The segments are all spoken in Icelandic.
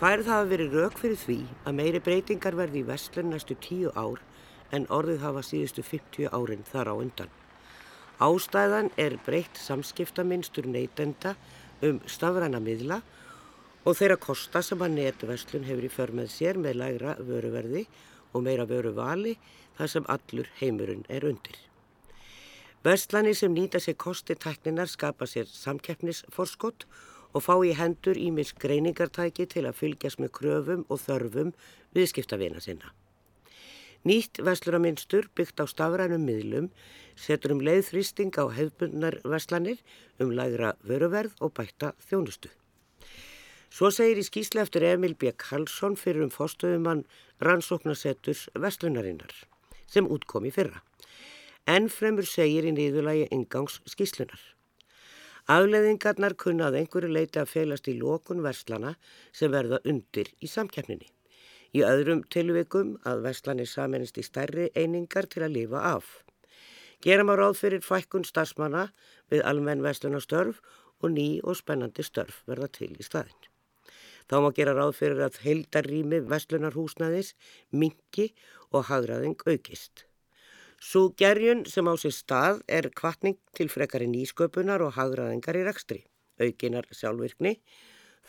Færið hafa verið rauk fyrir því að meiri breytingar verði í vestlun næstu tíu ár en orðið hafa síðustu 50 árin þar á undan. Ástæðan er breytt samskiptaminstur neytenda um stafræna miðla og þeirra kosta sem að netverslun hefur í för með sér með lægra vöruverði og meira vöru vali þar sem allur heimurinn er undir. Vestlani sem nýta sér kosti tekninar skapa sér samkeppnisforskott og fá í hendur ímis greiningartæki til að fylgjast með kröfum og þörfum viðskiptavina sinna. Nýtt vestluraminstur byggt á stafrænum miðlum setur um leiðþrýsting á hefbundnar vestlanir um lægra vöruverð og bætta þjónustu. Svo segir í skýsle eftir Emil B. Karlsson fyrir um fórstöðumann rannsóknarsetturs vestlunarinnar sem útkom í fyrra. En fremur segir í nýðulagi ingangs skýslunar. Afleðingarnar kunna að einhverju leiti að felast í lókun verslana sem verða undir í samkjafninni. Í öðrum tilvikum að verslanir saminist í stærri einingar til að lifa af. Gera má ráð fyrir fækkun starfsmanna við almenn verslunastörf og ný og spennandi störf verða til í staðin. Þá má gera ráð fyrir að heildarrými verslunarhúsnaðis minki og hagraðing aukist. Svo gerjun sem á sér stað er kvartning til frekari nýsköpunar og hagraðingar í rekstri, aukinar sjálfvirkni,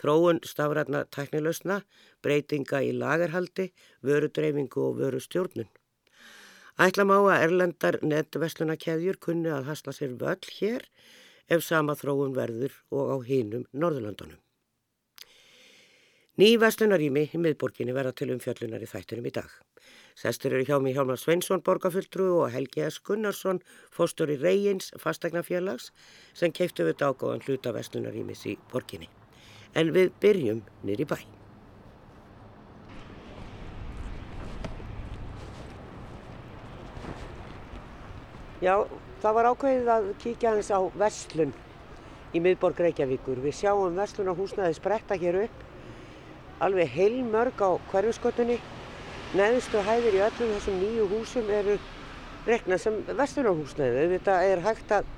þróun stafrætna tæknilausna, breytinga í lagerhaldi, vörudreyfingu og vörustjórnun. Ætla má að erlendar netverslunarkeðjur kunni að hasla sér völl hér ef sama þróun verður og á hinum Norðurlandunum. Ný verslunarími í miðborginni verða til umfjöllunar í þættunum í dag. Sestur eru hjá mig Hjálmar Sveinsson, borgarfulltrú og Helgi S. Gunnarsson, fórstur í Reyins fastegnafélags sem keiptu við dágóðan hluta verslunarímis í borginni. En við byrjum nýri bæ. Já, það var ákveðið að kíkja hans á verslun í miðborg Reykjavíkur. Við sjáum verslun á húsnaði spretta hér upp, alveg heilmörg á hverjusgötunni. Neðustu hæðir í öllum þessum nýju húsum eru reknað sem verslunarhúsnaði. Þetta er hægt að,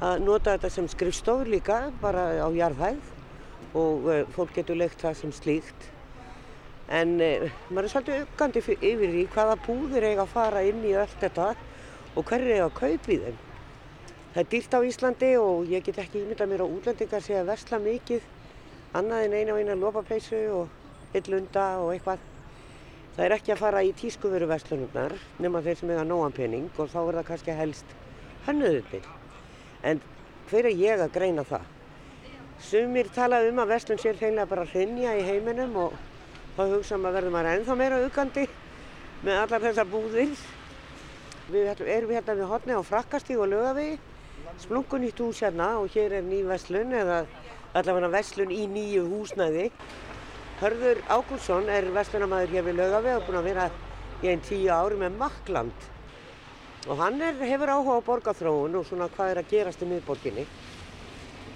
að nota þetta sem skrifstofur líka, bara á jarðhæð og uh, fólk getur leikt það sem slíkt. En uh, maður er svolítið uggandi yfir því hvaða búðir eiga að fara inn í allt þetta og hverju er að kaupa í þeim. Það er dýrt á Íslandi og ég get ekki ímyndað mér á útlendingar sé að versla mikið annað en eina og eina lopapeysu og yllunda og eitthvað. Það er ekki að fara í tískuveru verslunumnar nema þeir sem eiga nóan pening og þá er það kannski helst hannuðubil. En hver er ég að greina það? Sumir tala um að verslun sér hreinlega bara hrinja í heiminum og þá hugsa maður verður maður ennþá meira aukandi með allar þessar búðir Við erum hérna við hotni á Frakkastíg og Lögavegi, splungun nýtt hús hérna og hér er ný vestlun eða allavega vestlun í nýju húsnæði. Hörður Ágúrsson er vestlunamæður hér við Lögavegi og búinn að vera í einn tíu ári með Makland. Og hann er, hefur áhuga á borgarþróun og svona hvað er að gerast í miðborginni.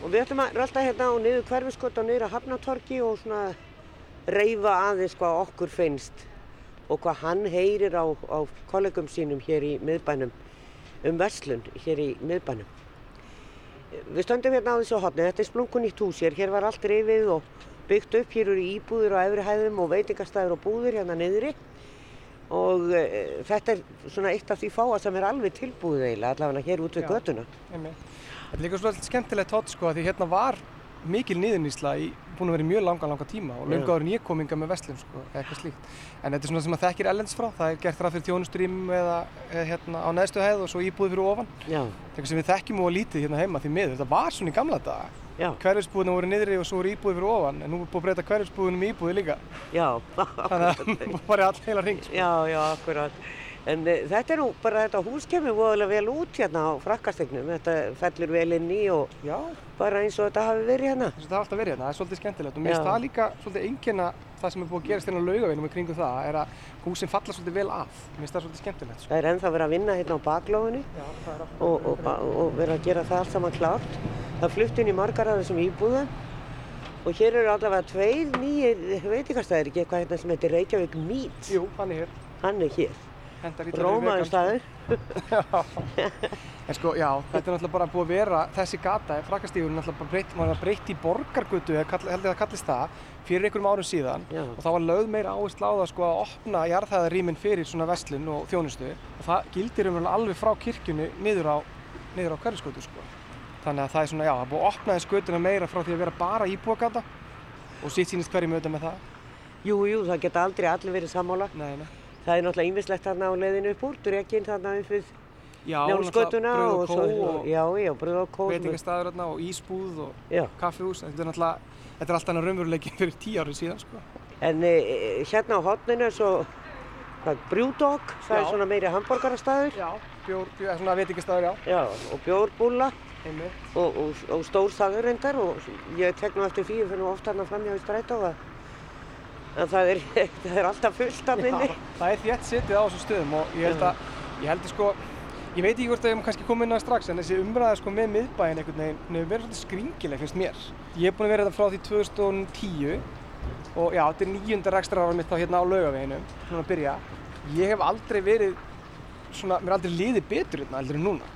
Og við ætlum að rölda hérna á niður hverfiskott og niður að Hafnatorki og svona reyfa aðeins hvað okkur finnst og hvað hann heyrir á, á kollegum sínum hér í miðbænum um verslun hér í miðbænum. Við stöndum hérna á þessu hotni, þetta er splunkunýtt hús hér, hér var allt reyfið og byggt upp, hér eru íbúður á efri hæðum og veitingastæður og búður hérna niðri. Og e, þetta er svona eitt af því fáa sem er alveg tilbúið eiginlega allavega hér út við göduna. Þetta er líka svolítið skemmtilegt hot sko að því hérna var mikil niðurnísla í búin að vera í mjög langa, langa tíma og löngu áður nýjakominga með vestlum sko, eitthvað slíkt. En þetta er svona sem að þekkir ellends frá, það er gert ræð fyrir tjónustrým eða, eða hérna á neðstu hæð og svo íbúið fyrir ofan. Já. Eitthvað sem við þekkjum og lítið hérna heima því miður. Þetta var svona í gamla daga. Hverjusbúðina voru niðri og svo voru íbúið fyrir ofan, en nú er búið að breyta hverjusbúðinum í íbúið líka. Já, Þannig að það var all heila ring. Sko. Já, já, akkurat. En e, þetta er nú bara þetta hús kemur voðalega vel út hérna á frakkastegnum. Þetta fellur vel inn í og Já. bara eins og þetta hafi verið hérna. Þess að þetta hafi alltaf verið hérna, það er svolítið skemmtilegt og mér finnst það líka svolítið engina það sem er búið að gerast hérna á laugaveginum í kringum það er að húsin falla svolítið vel af. Mér finnst það svolítið skemmtilegt. Sko. Það er ennþá verið að vinna hérna á baklóðinu og, og, og verið að gera það allt saman klárt. Það flutt inn í margar af þessum íbúðum og hér eru allavega tveir nýjir veitikastæðir, ekki eitthvað hérna sem heitir Reykjavík Meat. Jú, hann er hér. Hann er hér. Rómaður staður. En sko, já, þetta er náttúrulega bara búið að vera, þessi gata, frakastífur, er náttúrulega bara breytt, maður var breytt í borgargötu, held ég að það kallist það, fyrir einhverjum árum síðan. Já. Og þá var lögð meira áherslu á það sko að opna jarðhæðarýmin fyrir svona vestlun og þjónustu. Og það gildir um alveg frá kirkjunni niður á, niður á hverjaskötu sko. Þannig að það er svona, já, það er búið að opna þess götuna meira frá því að vera bara íbúagata og sitt sýnist hverjum auðvitað með það. Jú, jú, það geta aldrei allir verið sammála. Nei, nei. Það er náttúrulega ýmislegt þarna á leiðinu upp úr, Drekinn þarna upp við bröð og og svo, og já, já, bröð og kó. veitingastæður þarna og ísbúð og Já, kaffihús. Þetta er náttúrulega, þetta er alltaf hann raunveruleikin fyrir tíu árið síðan sko. en e, hérna á hotninu er svo, hvað, brjúdók, það er Já. svona meiri hambúrgarastæður. Já, bjór, bjór, svona veitingastæður, já. Já, og bjórbúlla Einmitt. og, og, og stór staður reyndar og ég tek nú eftir ég fyrir nú oft hérna framhjá í strætó að en það er, það er alltaf fullt af minni. Já, það er þétt setið á þessum stöðum og ég held að, ég held að sko, ég veit ekki hvort að ég má kannski koma inn á það strax en þessi umræða sko með miðbæinn einhvern veginn, hún hefur verið svolítið skringileg finnst mér. Ég er búinn að vera þetta frá því 2010 og já, þetta er nýjunda rekstrarára mitt þá hérna á laugaveginum, svona að byrja. Ég hef aldrei verið svona, mér er aldrei liðið betur hérna heldur en núna.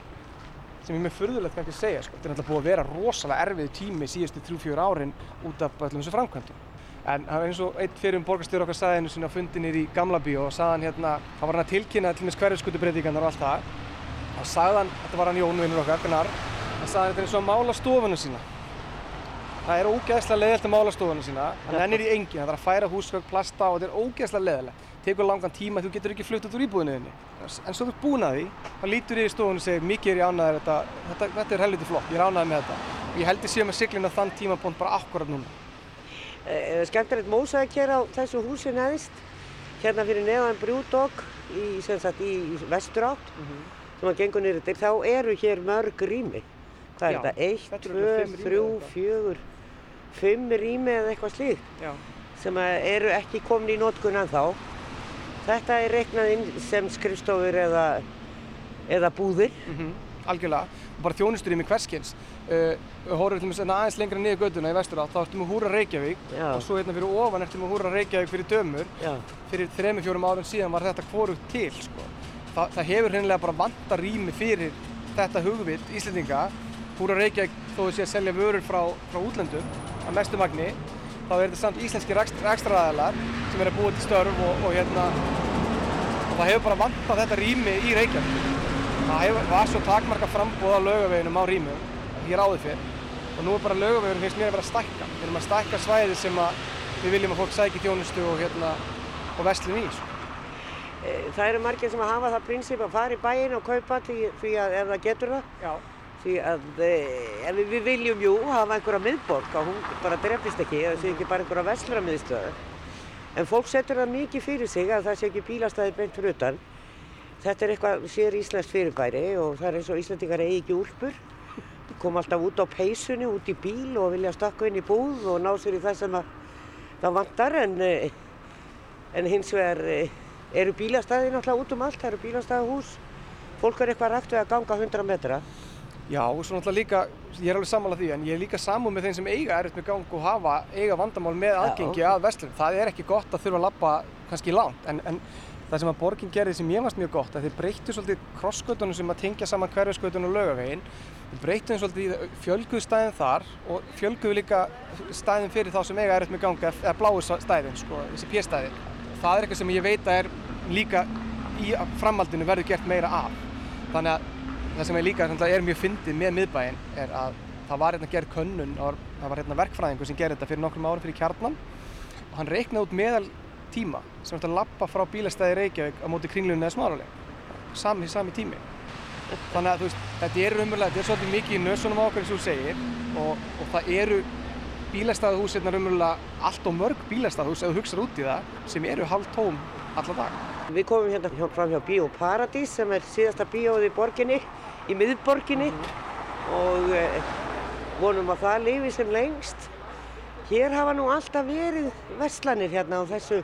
Sem ég með furðulegt kannski segja sko. Þetta er náttúrulega búið að vera rosalega erfið tími síðustu 3-4 árin út af öllum þessu framkvæmdum. En eins og einn fyrir um borgarstjóri okkar sagði einu sinni á fundinir í Gamla bíó og sagði hann hérna, hann var hann að tilkynna til með hverjuskutubreytingarnar og allt það. Þá sagði hann, þetta var hann Jón vinnur okkar, Gunnar, hann sagði þetta er eins og að mála stofuna sína. Það er ógeðslega leðilt að mála stofuna sína, hann ennir í engin, það þarf að færa húsgögg, plasta og þetta er ógeðslega leðilegt. Tekur langan tíma, þú getur ekki flutt út úr íbúðinu þinni. En svo þú ert búin að því, þá lítur yfir stofunu og segir, mikið er ég ánæður þetta, þetta, þetta er helviti flott, ég er ánæður með þetta. Og ég held ég sé með siglinu þann tímapunkt bara akkurat núna. Eh, Skemmtilegt mósaðik hér á þessu húsi neðist, hérna fyrir neðan brjúdók í, í, vesturátt sem að gengur niður til, þá eru hér mörg rými. Hvað er Já, þetta? Eitt, þetta eru tvö, örugglega fimm rými þrjú, eða eitthvað. slíkt sem eru ekki komin í notkun ennþá. Þetta er reiknað inn sem skrifstofur eða, eða búðir. Mm algjörlega, og bara þjónustur í mig hverskins uh, horfum til dæmis aðeins lengra niður göduna í vestur átt, þá ertu með Húra Reykjavík Já. og svo hérna fyrir ofan ertu með Húra Reykjavík fyrir dömur. Já, fyrir þremi fjórum árum síðan var þetta hvorugt til sko. Þa, það hefur hreinlega bara vanta rými fyrir þetta hugvitt Íslendinga. Húra Reykjavík þó þau sé að selja vörur frá, frá útlöndum að mestu magni þá er þetta samt íslenski rekstraræðalar sem er að búa til störf og, og hérna og það hefur bara vantað þetta rými í Reykjavík. Það hefur, var svo takmarka frambúð á laugaveginum á rýmum hér áður fyrr og nú er bara laugaveginum finnst mér að vera að stækka við erum að stækka svæði sem að við viljum að fólk sæki þjónustu og hérna og vestlun í sko. Eh, það eru margir sem að hafa það prinsip að fara í bæinn og kaupa því, því að ef það getur það. Já. Því að e, ef við, viljum jú hafa einhverja miðborg að hún bara drefnist ekki, það sé ekki bara einhverja vestluramiðstöðu. En fólk setur það mikið fyrir sig að það sé ekki bílastæði beint fyrir utan. Þetta er eitthvað sér íslenskt fyrirbæri og það er eins og Íslandingar eigi ekki úlpur. Koma alltaf út á peysunni, út í bíl og vilja stakka inn í búð og ná sér í það sem að það vantar en, e, en hins vegar e, eru bílastæði náttúrulega út um allt, það eru bílastæðahús. Fólk er eitthvað rægt við að ganga 100 metra. Já, og svo náttúrulega líka, ég er alveg sammála því, en ég er líka samúð með þeim sem eiga erfitt með gang og hafa, eiga vandamál með aðgengi að vestlum. Það er ekki gott að þurfa að lappa kannski langt, en, en það sem að borgin gerði sem ég varst mjög gott, að þeir breyttu svolítið krossgötunum sem að tengja saman hverfisgötun og laugavegin, þeir breyttu þeim svolítið í fjölguðu stæðin þar og fjölguðu líka stæðin fyrir þá sem eiga erfitt með gang, eða bláu stæðin, sko, þessi p-stæði. Það er eitthvað sem ég veit að er líka í framhaldinu verður gert meira af. Þannig að það sem er líka er mjög fyndið með miðbæinn er að það var hérna gerð könnun, var, það var hérna verkfræðingur sem gerði þetta fyrir nokkrum árum fyrir kjarnan og hann reiknaði út meðal tíma sem ætti að lappa frá bílastæði Reykjavík á móti kringlunni eða smáraleg sami, sami tími þannig að þú veist, þetta er umverulega, þetta er svolítið mikið í nösunum á okkur eins og þú segir og, og það eru bílastæðahús hérna umverulega allt og mörg bílastæðahús ef þú hugsaður út í það sem eru halv tóm alla dag Við komum hérna fram hjá Bíó Paradís sem er síðasta bíóð í borginni, í miðborginni og e, vonum að það lifi sem lengst. Hér hafa nú alltaf verið verslanir hérna á þessu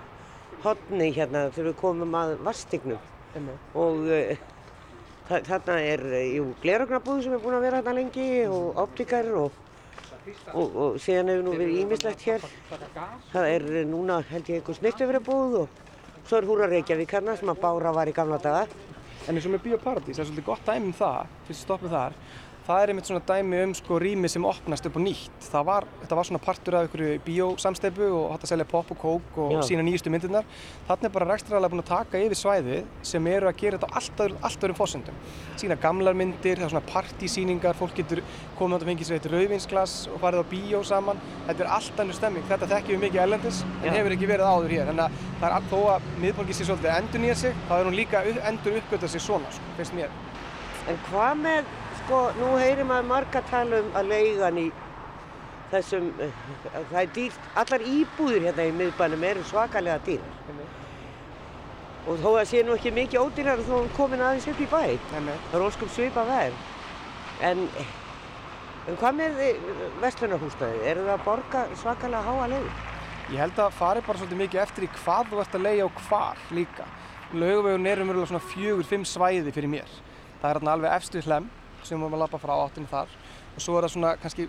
hodni hérna þegar við komum að vastignum og þa þarna er jú gleragnabúð sem er búin að vera hérna lengi og optikar og, og, og síðan hefur nú verið ímislegt hér. Það er e, núna held ég einhver snirtifrabúð og Svo er Húra Reykjavík hérna sem að Bára var í gamla daga. En eins og með Bíóparadís, það er svolítið gott dæmi um það, fyrst að stoppa þar. Það er einmitt svona dæmi um sko rými sem opnast upp á nýtt. Það var, þetta var svona partur af einhverju bíósamsteipu og hægt að selja pop og kók og Já. sína nýjustu myndirnar. Þannig er bara rekstraræðilega búin að taka yfir svæði sem eru að gera þetta á allt, allt öðrum fórsöndum. Sína gamlar myndir, það er svona partysýningar, fólk getur komið átt að fengið sér eitt rauðvinsglas og farið á bíó saman. Þetta er allt annur stemming. Þetta þekkjum við mikið erlendis en Já. hefur ekki verið áður hér. Þannig að það er all- þó að miðborgið sé sko. En hvað með, sko, nú heyrir maður marga tala um að leigan í þessum, eh, það er dýrt, allar íbúðir hérna í miðbænum eru svakalega dýrar. Og þó að sé nú ekki mikið ódýrar þó hún komin aðeins upp í bæ. Nei. Það er óskum svipa verð. En, en hvað með vestlunarhúsnaði? Eru það að borga svakalega háa leiður? Ég held að fari bara svolítið mikið eftir í hvað þú ert að leigja og hvar líka. Laugavegun er umverulega svona fjögur, fimm svæði fyrir mér. Það er alveg efstu hlem sem við erum að lappa frá áttinu þar og svo er það svona kannski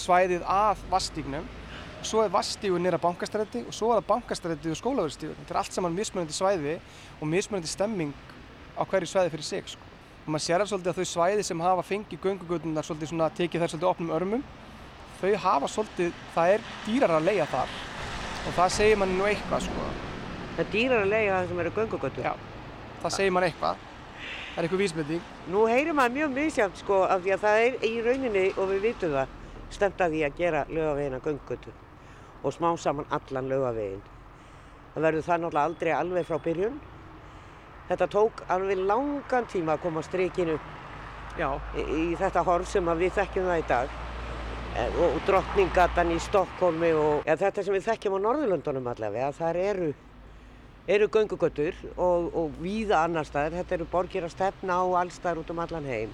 svæðið að vastígnum og svo er vastígun nýra bankastræti og svo er það bankastræti og skólaverðstígun. Þetta er allt saman mismunandi svæði og mismunandi stemming á hverju svæði fyrir sig. Sko. Og maður sér alveg svolítið að þau svæði sem hafa fengið göngugötunar svolítið svona tekið þær svolítið opnum örmum þau hafa svolítið, það er dýrar að leigja þar og það segir manni nú eitthvað sko. Það er dýrar að leiga það sem eru göngugötur. Já, það segir manni eitthvað. Það er eitthvað vísbending. Nú heyrir maður mjög misjátt sko af því að það er í rauninni og við vitum það stemt að að gera laugavegina göngugötu og smá saman allan laugavegin. Það verður það náttúrulega aldrei alveg frá byrjun. Þetta tók alveg langan tíma að koma strikinu í, í þetta horf sem að við þekkjum það í dag Eh, og, og drottningatan í Stokkólmi og ja, þetta sem við þekkjum á Norðurlöndunum allavega, þar eru, eru göngugötur og, og víða annar staðar, þetta eru borgir að stefna á allstaðar út um allan heim.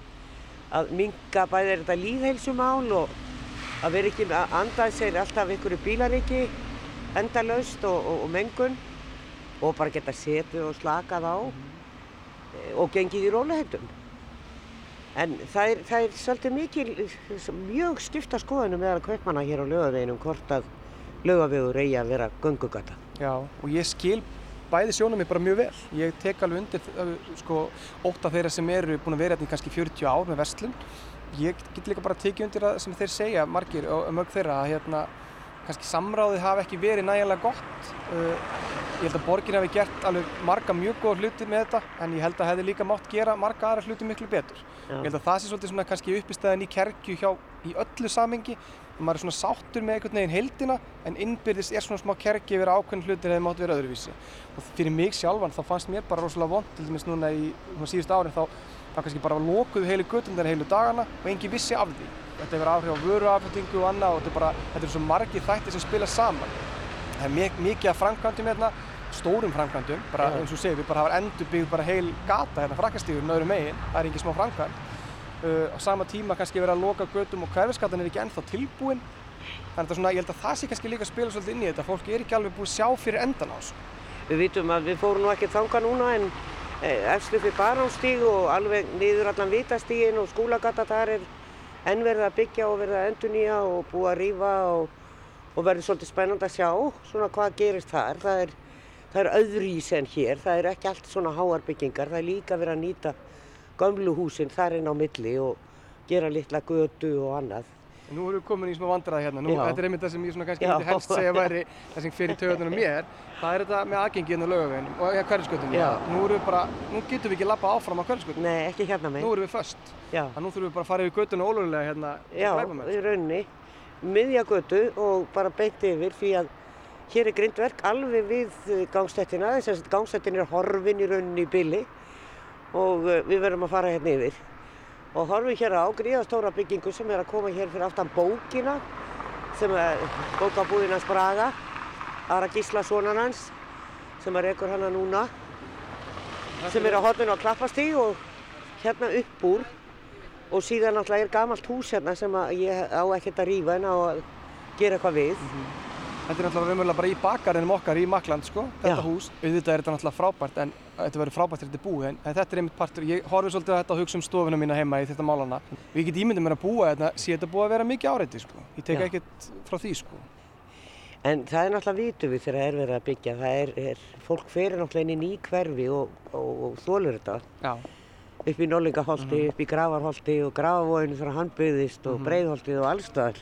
Að minga bæði er þetta líðheilsumál og að vera ekki að andað sér alltaf einhverju bílariki endalaust og, og, og mengun og bara geta setið og slakað á eh, og gengið í rólehetum. En það er, það er svolítið mikil, mjög skipta skoðunum meðal kaupmanna hér á laugaveginum hvort að laugavegur eigi að vera göngugata. Já, og ég skil bæði sjónum mig bara mjög vel. Ég tek alveg undir sko, óta þeirra sem eru búin að vera hérna í kannski 40 ár með verslun. Ég get líka bara tekið undir það sem þeir segja, margir og mörg þeirra, að hérna, kannski samráðið hafi ekki verið nægilega gott. Uh, ég held að borgin hafi gert alveg marga mjög góða hluti með þetta, en ég held að hefði líka mátt gera marga aðra hluti miklu betur. Já. Ég held að það sé svolítið svona kannski uppistæðin í kerkju hjá í öllu samengi. Maður er svona sáttur með einhvern veginn heildina en innbyrðis er svona smá kerkju yfir ákveðin hlutir hefði mátt vera öðruvísi. Og fyrir mig sjálfan þá fannst mér bara rosalega vond til dæmis núna í svona síðust árin þá, þá kannski bara lokuðu heilu göttundar heilu dagana og engin vissi af því. Þetta hefur áhrif á vöruafhendingu og annað og þetta er bara, þetta er svo margir þættir sem spila saman. Það er mik mikið af framkvæmdum hérna, stórum framkvæmdum, bara eins og segir við bara hafa endurbyggð bara heil gata hérna frakkastíðurinn öðrum megin, það er ekki smá framkvæmd. Uh, á sama tíma kannski verið að loka götum og hverfiskatan er ekki ennþá tilbúin. Þannig að svona, ég held að það sé kannski líka að spila svolítið inn í þetta, fólk er ekki alveg búið að sjá fyrir endan á þessu. Við vitum að við fórum nú ekki þanga núna en eh, efstu fyrir Baránstíg og alveg niður allan Vitastígin og skúlagata þar er enn verið að byggja og verið að endurnýja og búið að rýfa og, og verður svolítið spennandi að sjá svona hvað gerist þar. Það er, það er öðrís en hér, það er ekki allt svona háar byggingar, það er líka verið að nýta gömlu húsin þar inn á milli og gera litla götu og annað. Nú erum við komin í smá vandræði hérna, nú, þetta er einmitt það sem ég svona kannski myndi helst segja væri það sem fyrir töðunum mér, það er þetta með aðgengi hérna á laugaveginum og ja, hverjusgötunum. Já. Nú erum við bara, nú getum við ekki lappa áfram á hverjusgötunum, Nei, ekki hérna nú megin. erum við föst. Já. Þannig nú þurfum við bara að fara yfir götuna ólögulega hérna Já, í rauninni, miðja götu og bara beint yfir því að hér er grindverk alveg við gangstéttina, þess að gangstéttin er horfin í rauninni í byli og eh, við verðum að fara hérna yfir. Og horfum hér á gríðastóra byggingu sem er að koma hér fyrir aftan bókina, sem er bókabúðin hans Braga, Ara Gísla sonan hans, sem er ekkur hana núna, sem er á hotninu á Klappastíg og hérna upp úr og síðan náttúrulega er gamalt hús hérna sem ég á ekkert að rífa en á að gera eitthvað við. Þetta er náttúrulega raunverulega bara í bakgarðinum okkar í Makland, sko, þetta Já. hús. Auðvitað er þetta náttúrulega frábært, en þetta verður frábært þetta er búið, en, þetta er einmitt partur, ég horfi svolítið á þetta og hugsa um stofuna mína heima í þetta málana. Við getum ímyndið mér að búa þetta, sé þetta búið að vera mikið áreiti, sko. Ég tek Já. ekkert frá því, sko. En það er náttúrulega vitum við þegar það er verið að byggja. Það er, er fólk fyrir náttúrulega inn í hverfi og, og, og þólur þetta. Já, Upp í Norlingaholti, upp í Gravarholti og Gravavóinu þegar hann byggðist og Breiðholtið og allstaðar.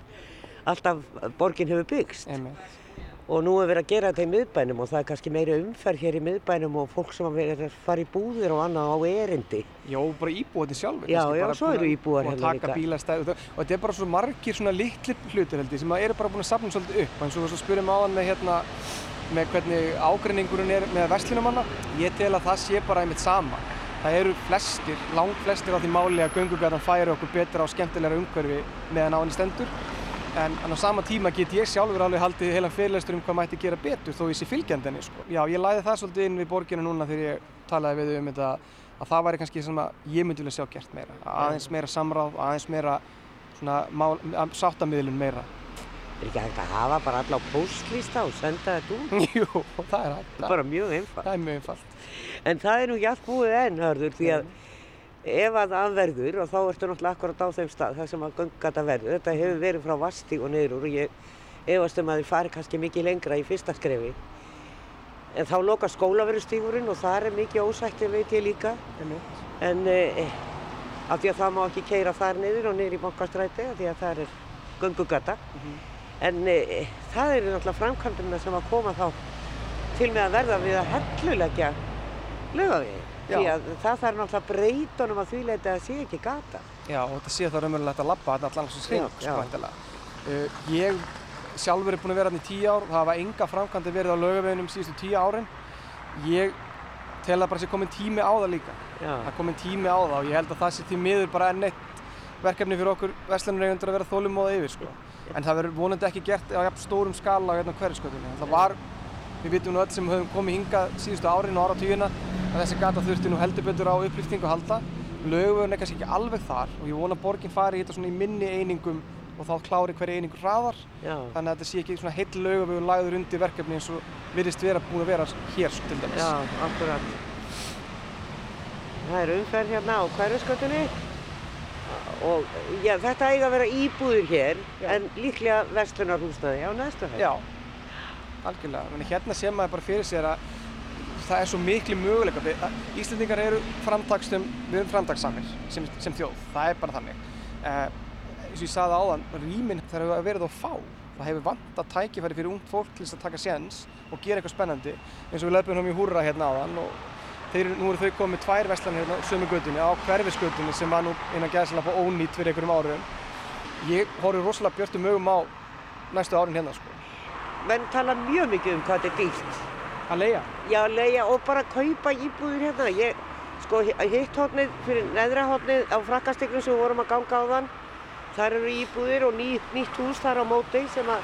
Alltaf borgin hefur byggst. einmitt. Og nú er verið að gera þetta í miðbænum og það er kannski meiri umferð hér í miðbænum og fólk sem er að fara í búðir og annað á erindi. Já, bara íbúarnir sjálfur. Já, já, svo eru íbúar og hérna taka líka. bílastæði og, það- og þetta er bara svo margir svona litli hlutir held ég sem að eru bara búin að safna svolítið upp og þú spyrir mig áðan með hérna með hvernig ágreiningurinn er með verslunumanna ég tel að það sé bara einmitt sama það eru flestir, lang flestir á því máli að göngugatan færi okkur betra og skemmtilegra umhverfi meðan á henni stendur en, en á sama tíma get ég sjálfur alveg haldið heilan fyrirlestur um hvað mætti gera betur þó ég sé fylgjandi henni sko. Já, ég læði það svolítið inn við borginu núna þegar ég talaði við um þetta að það væri kannski sem að ég myndi vilja sjá gert meira aðeins meira samráð, aðeins meira svona sáttamiðlun meira Er ekki hægt að hafa bara alla á postlista og senda þetta út? Jú, það er hægt bara mjög einfalt. það er mjög einfalt En það er nú jætt búið enn, hörður, því að ef að það verður og þá ertu náttúrulega akkurat á þeim stað þar sem að göngata verður. Þetta hefur verið frá Vastíg og niður úr og ég efast um að þið fari kannski mikið lengra í fyrsta skrefi. En þá loka skólaverðustífurinn og það er mikið ósætti veit ég líka. En e, af því að það má ekki keira þar niður og niður í bankastræti af því að það er göngugata. En e, það eru náttúrulega framkvæmdina sem að koma þá til með að verða við að helluleggja laugavegi. Því að það þarf náttúrulega breytunum að því leiti að sé ekki gata. Já, og þetta sé það raunverulegt að labba þetta allan sem já. sko, væntanlega. Uh, ég sjálfur er búinn að vera hérna í tíu ár, það hafa enga framkvæmdi verið á laugaveginum síðustu tíu árin. Ég tel að bara sé komin tími á það líka. Já. Það komin tími á það og ég held að það sé því miður bara enn eitt verkefni fyrir okkur verslunareigundur að vera þólumóða yfir, sko. En það verður vonandi ekki gert á stórum skala á hérna hverjaskötunni. Það var, við vitum nú öll sem höfum komið hingað síðustu árin og áratugina að þessi gata þurfti nú heldur betur á upplýftingu að halda. Laugavegurinn er kannski ekki alveg þar og ég vona að borgin fari í þetta svona í minni einingum og þá klári hverja einingu hraðar. Já. Þannig að þetta sé ekki svona heill laugavegur lagður undir verkefni eins og virðist vera búin að vera hér til dæmis. Já, akkurat. Það er umferð hérna á hverjaskötunni og já, þetta eiga að vera íbúður hér Já. en líklega verslunarhúsnaði á næstu hæð. Já, algjörlega. Hérna sé maður bara fyrir sér að það er svo miklu möguleika. Við- að Íslendingar eru framtakstum, við erum framtakssamir sem, sem þjóð. Það er bara þannig. Uh, eins og ég sagði áðan, rýmin þarf að verið á fá. Það hefur vantað tækifæri fyrir ungt fólk til þess að taka séns og gera eitthvað spennandi. Eins og við löpum um í húrra hérna áðan og þeir, nú eru þau komið með tvær verslanir hérna á sömu götunni, á hverfisgötunni sem var nú innan gæðslega på ónýtt fyrir einhverjum árum. Ég horfi rosalega björtum mögum á næstu árin hérna sko. Menn tala mjög mikið um hvað þetta er dýrt. Að leia? Já, leia og bara kaupa íbúður hérna. Ég, sko, hi- hitt hotnið fyrir neðra hotnið á frakkastiklum sem við vorum að ganga á þann. Þar eru íbúðir og ný, nýtt hús þar á móti sem að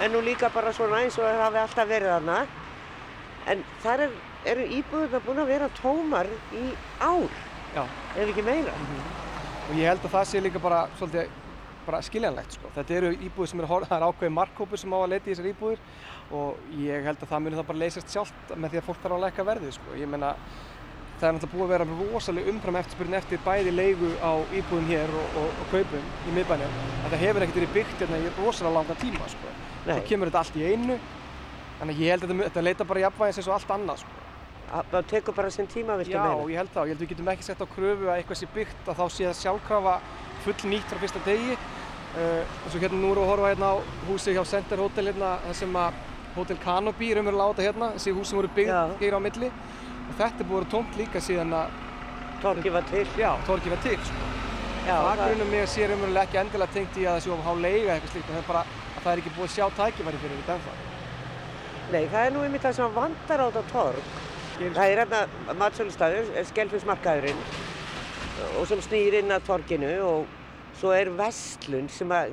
er nú líka bara svona eins og það hafi alltaf verið þarna. En þar er, eru íbúðurna búin að vera tómar í ár, Já. ef ekki meira. Og ég held að það sé líka bara svolítið bara skiljanlegt sko. Þetta eru íbúðir sem eru, það er ákveðin markkópur sem á að leita í þessar íbúðir og ég held að það muni það bara leysast sjálft með því að fólk þarf að lækka verðið sko. Ég meina það er náttúrulega búið að vera rosalega umfram eftirspurnin eftir bæði leigu á íbúðum hér og, og, og kaupum í miðbænum. að Það hefur ekkert verið byggt hérna í rosalega langan tíma sko. Nei. Þá kemur þetta allt í einu. Þannig ég held að þetta, þetta leita bara jafnvægis eins og allt annað sko. Það það tekur bara sinn tíma, viltu Já, meina. ég held það. Ég held að við getum ekki sett á kröfu að eitthvað sé byggt að þá sé það sjálfkrafa full nýtt frá fyrsta degi. Eins og hérna nú erum við að horfa hérna á húsi hjá Center Hotel hérna, það sem að Hotel Canopy er umverulega á þetta hérna, þessi hús sem voru byggð Já. hér á milli. Og þetta er búið að vera tómt líka síðan að, Torki var til. já, torkið var til, sko. Já, það það- grunum mig að sé umverulega ekki endilega tengt í að það sé of há leiga eitthvað slíkt, en það er bara að það er ekki búið að sjá tækifæri fyrir þetta ennþá. Nei, það er nú einmitt það sem vantar á þetta torg. Gerist- Það er hérna matsölustafur, skelfismarkaðurinn og sem snýr inn að torginu og svo er vestlun sem að,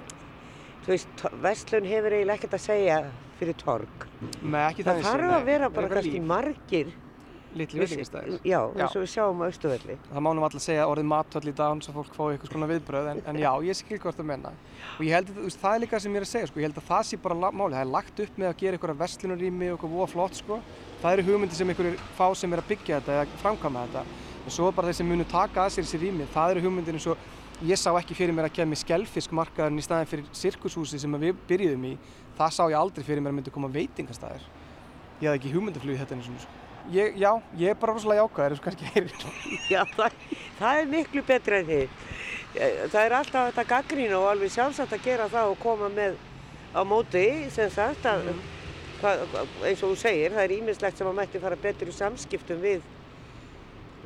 þú veist, vestlun hefur eiginlega ekkert að segja fyrir torg. Nei, ekki Það þannig séð, þarf nei. að vera Það bara kannski margir. Litli Viss- veitingastæðir. Já, Já. eins og við sjáum á Östuvelli. Það má nú alltaf segja orðið matvöll í dag svo fólk fái eitthvað svona viðbröð en, en já, ég skil hvort það menna. Og ég held að það er líka sem ég er að segja, sko, ég held að það sé bara málið. Það er lagt upp með að gera eitthvað vestlunarými og eitthvað voða flott, sko. Það eru hugmyndir sem einhverjir fá sem er að byggja þetta eða framkvæma þetta. En svo bara þeir sem munu taka að sér þessi rými, það eru hugmyndir eins og ég sá ekki fyrir mér að kemja skellfiskmarkaðurinn í staðin fyrir sirkushúsi sem við byrjuðum í. Það sá ég aldrei fyrir mér að myndi koma veitingastæðir ég hafði ekki hugmyndaflug þetta eins og sko. ég, já, ég er bara rosalega jákvæður eins og kannski heyrir Já, það, það er miklu betra en þið. Það er alltaf þetta gaggrín og alveg sjálfsagt að gera það og koma með á móti sem sagt að, mm. hvað, eins og þú segir, það er ímislegt sem að mætti fara betur í samskiptum við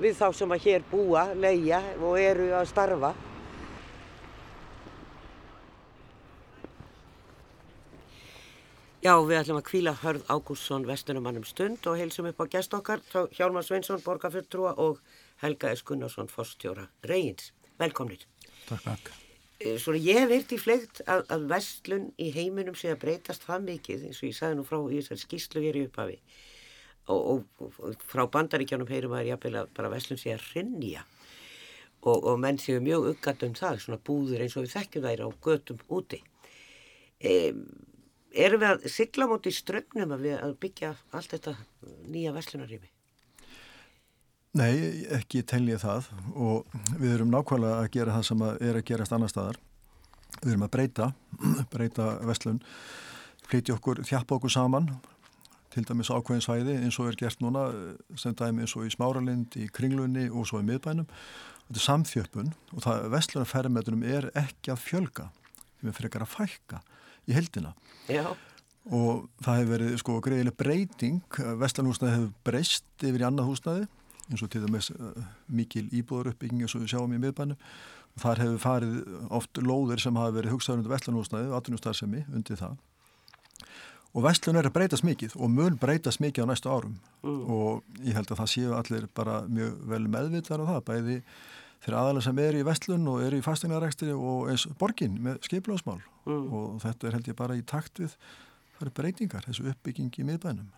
við þá sem að hér búa, leia og eru að starfa. Já, við ætlum að kvíla Hörð Ágústsson vestunumannum stund og heilsum upp á gest okkar, Hjálmar Sveinsson, borgarfyrtrúa og Helga S. Gunnarsson, fórstjóra Reyins. Velkomnir. Takk, takk. Eh, svona ég hef virt í fleikt að, að vestlun í heiminum sé að breytast það mikið, eins og ég sagði nú frá í þessari skýslu hér í upphafi og, og, og frá bandaríkjánum heyrum maður jafnvel að bara Veslum sé að rinja og, og menn séu mjög uppgætt um það, svona búður eins og við þekkjum þær á götum úti. E, erum við að sigla móti í strögnum að, að byggja allt þetta nýja Veslunarími? Nei, ekki telja það og við erum nákvæmlega að gera það sem að er að gerast annar staðar. Við erum að breyta, breyta Veslun, flytja okkur, þjappa okkur saman til dæmis ákveðin svæði eins og er gert núna sem dæmi eins og í Smáralind, í Kringlunni og svo í miðbænum. Þetta er samþjöppun og það vestlunarferðarmetunum er ekki að fjölga, þeim er ekki að fælka í heldina. Já. Og það hefur verið sko greiðileg breyting, vestlanhúsnaði hefur breyst yfir í annað húsnaði eins og til dæmis uh, mikil íbúður uppbygging eins og við sjáum í miðbænum. Þar hefur farið oft lóðir sem hafa verið hugsaður undir vestlanhúsnaði og atvinnustarðsemi undir það og vestlun er að breytast mikið og mun breytast mikið á næstu árum mm. og ég held að það séu allir bara mjög vel meðvitað á það, bæði þeirra aðalega sem er í vestlun og er í fastegnarækstri og eins borgin með skiplásmál mm. og þetta er held ég bara í takt við það eru breytingar, þessu uppbygging í miðbænum.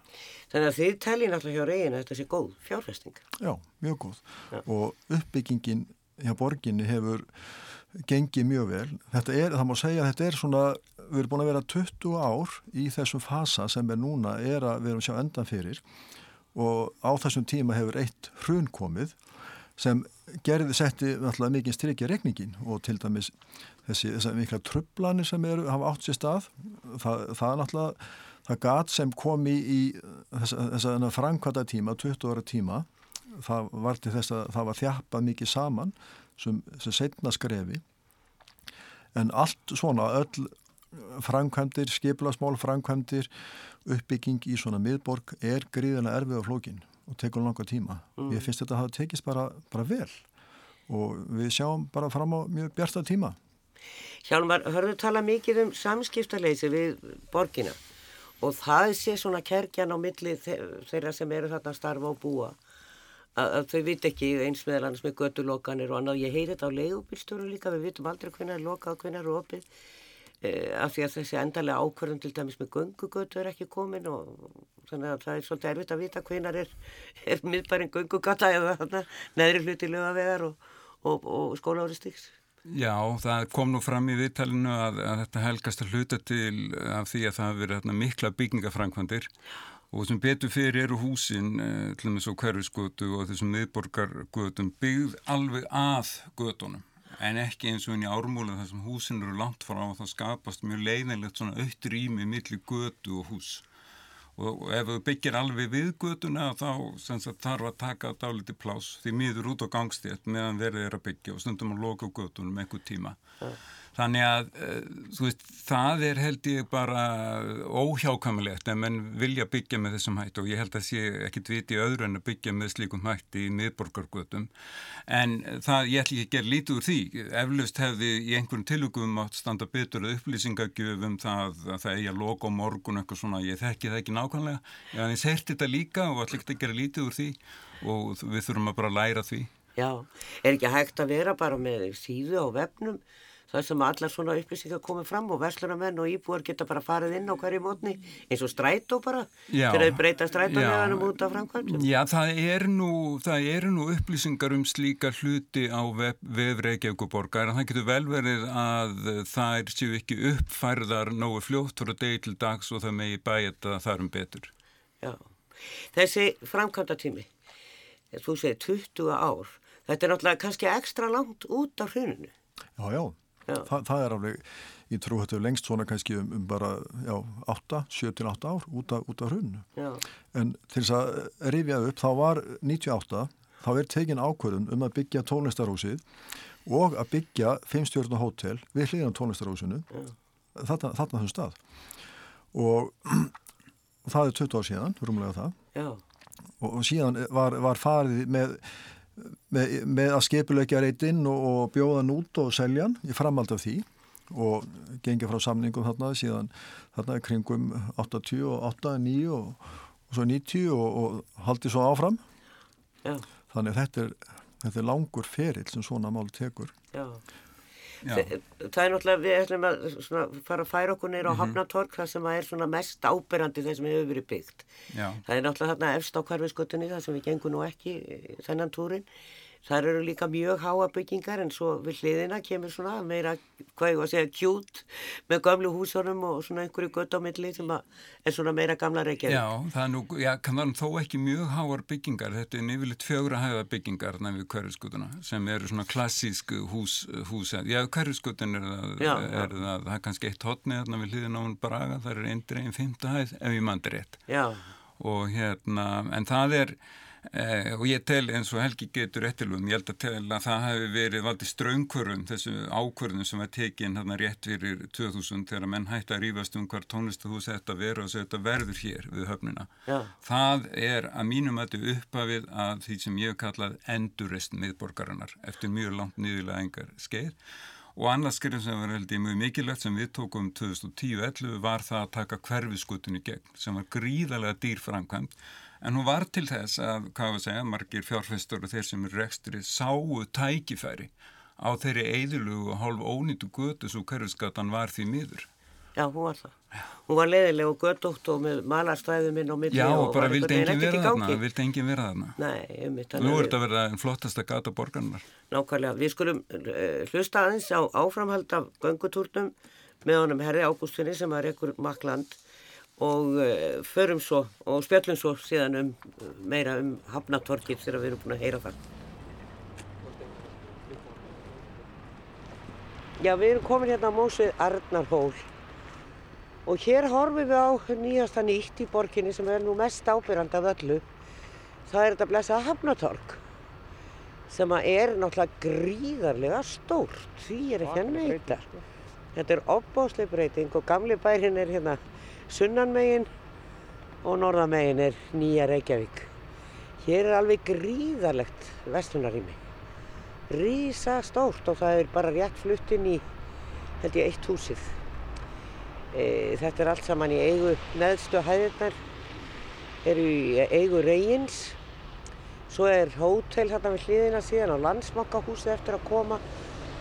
Þannig að þið teljið náttúrulega hjá reyna þetta sé góð fjárfesting. Já, mjög góð Já. og uppbyggingin hjá borginni hefur gengið mjög vel. Þetta er, það má segja að þetta er svona, við erum búin að vera 20 ár í þessum fasa sem er núna, er að við erum sjá endan fyrir. Og á þessum tíma hefur eitt hrun komið sem gerði, setti mikið strykja regningin og til dæmis þessi, þessi mikla trublanir sem eru, hafa átt sér stað, það, það er náttúrulega það gat sem kom í, í þessa, þessa framkvæmda tíma, 20 ára tíma, það var til þess að það var þjappað mikið saman sem, sem setna skrefi. En allt svona öll framkvæmdir, skiplasmál framkvæmdir, uppbygging í svona miðborg er gríðina erfið á flókin og tekur langa tíma. Mm. ég finnst þetta að það tekist bara, bara vel og við sjáum bara fram á mjög bjarta tíma. Hjálmar, hörðu tala mikið um samskiptarleysi við borgina og það sé svona kerkjan á milli þeirra sem eru þarna að starfa og búa. Að, þau vit ekki eins meðal annars með göttulokanir og annað. Ég heyri þetta á leiðubílstjóru líka, við vitum aldrei hvernig er lokað hvernig er opið af því að þessi endarlega ákvarðan til dæmis með göngugötu er ekki komin og þannig að það er svolítið erfitt að vita hvernig er, er miðbæring göngugata eða neðri hluti lögavegar og, og, og skólaári stíks. Já, það kom nú fram í viðtælinu að, að þetta helgast að hluta til af því að það hafi verið mikla byggingafrænkvandir og sem betur fyrir eru húsin eh, til og með svo hverfisgötu og þessum miðborgargötum byggð alveg að götunum en ekki eins og inn í ármúlinn þar sem húsin eru langt frá og það skapast mjög leiðinlegt svona aukt rými millir götu og hús og ef þú byggir alveg við götuna þá sagt, þarf að taka dáliti plás því miður út á gangstétt meðan verið er að byggja og stundum að loka götunum einhver tíma ja. Þannig að eh, veist, það er held ég bara óhjákamilegt en menn vilja byggja með þessum hætti og ég held að sé ekkit viti öðru en að byggja með slíkum hætti í miðborgargötum en það ég ætl ekki að gera lítið úr því. Eflaust hefði í einhverjum tilugum átt standa betur upplýsingagjöfum það að það eigi að loka á morgun eitthvað svona, ég þekki það ekki nákvæmlega ég sérti þetta líka og ætl ekki að gera lítið úr því og við þurfum að bara læra því. Já, er ekki hægt að vera bara með síðu á vefnum það sem allar svona upplýsingar komið fram og verslunarmenn og íbúar geta bara farið inn á hverju mótni eins og strætó bara þegar þau breyta strætó meðanum út af framkvæmdum. Já, það eru nú, er nú upplýsingar um slíka hluti á vef Reykjavíkuborgar en það getur vel verið að það séu ekki uppfærðar nógu fljótt fyrir degi til dags og það megi bæta þarum betur. Já, þessi framkvæmdatími, þú segir 20 ár, þetta er náttúrulega kannski ekstra langt út af hruninu. Já, já. Þa, það er alveg, ég trú þetta lengst svona kannski um, um bara, já, 8, 7-8 ár út af, af hrunnu. En til þess að rifja upp, þá var 98, þá er tekin ákvörðun um að byggja tónlistarhúsið og að byggja fimmstjórna hótel við hlýðan tónlistarhúsinu þarna þessum stað. Og, það er 20 ár síðan, rúmulega það. Já. Og síðan var, var farið með með, með að skipulegja reytinn og, og bjóða hann út og selja hann í framhald af því og gengið frá samningum þarna síðan þarna kringum 88, 9 og, og svo 90 og, og haldið svo áfram. Já. þannig þetta er, þetta er langur ferill sem svona mál tekur. Já Það er náttúrulega, við ætlum að svona, fara að færa okkur neyra á mm -hmm. Hafnatorg það sem er svona mest áberandi þess sem hefur verið byggt. Já. Það er náttúrulega þarna efst á hverfiskutunni það sem við gengum nú ekki þennan túrin Það eru líka mjög háa byggingar en svo við hliðina kemur svona meira, hvað ég var að segja, kjút með gamlu húsunum og svona einhverju gött á milli sem er svona meira gamla reykjaði. Já, það er nú, já, kannan þó ekki mjög háar byggingar, þetta er nefnilegt fjögra hæða byggingar næfið hverjuskutuna sem eru svona klassísk hús, hús já, hverjuskutin er það, já, er það, það er kannski eitt hotni þarna við hliðina á hún braga, það er einn dreyin fymta hæð ef ég mandi rétt. Já. Og hérna, en það er Eh, og ég tel eins og Helgi getur eftirlum, ég held að tel að það hefði verið valdið ströngkvörðum, þessu ákvörðum sem var tekinn hérna rétt fyrir 2000 þegar menn hætti að rýfast um hvar tónlistuhús þetta verður og þetta verður hér við höfnina. Já. Það er að mínum að þetta uppafið að því sem ég kallað endurist miðborgarinnar eftir mjög langt nýðilega engar skeið og annars skrifum sem var held ég mjög mikilvægt sem við tókum 2010-11 var það að taka hverfiskutunni gegn sem var gríðarlega dýrframkvæmt En hún var til þess að, hvað var að segja, margir fjárfæstur og þeir sem eru rekstri sáu tækifæri á þeirri eðlugu og hálf ónýtu götu svo hverjusgatan var því miður. Já, hún var það. Hún var leiðileg og gödótt og með malarstæðum inn á milli. Já, og, bara vildi engin vera þarna, vildi engin vera þarna. Nei, um þetta. Nú er þetta að vera einn flottasta gata borgarnar. Nákvæmlega, við skulum uh, hlusta aðeins á áframhald af göngutúrnum með honum Herri Ágústinni sem var ekkur makland og uh, förum svo og spjöllum svo síðan um meira um hafnatorkið þegar við erum búin að heyra það. Já, við erum komin hérna á mósið Arnarhól og hér horfum við á nýjasta nýtt í borginni sem er nú mest ábyrgand af öllu. Það er þetta blessað hafnatork sem er náttúrulega gríðarlega stórt, því er ekki að neyta. Þetta er opbáslega breyting og gamli bærin er hérna sunnanmegin og norðamegin er nýja Reykjavík. Hér er alveg gríðarlegt vestunarými. Rísa stórt og það er bara rétt fluttinn í held ég eitt húsið. E, þetta er allt saman í eigu neðstu hæðirnar, eru í eigu reyins. Svo er hótel hérna við hliðina síðan á landsmokkahúsið eftir að koma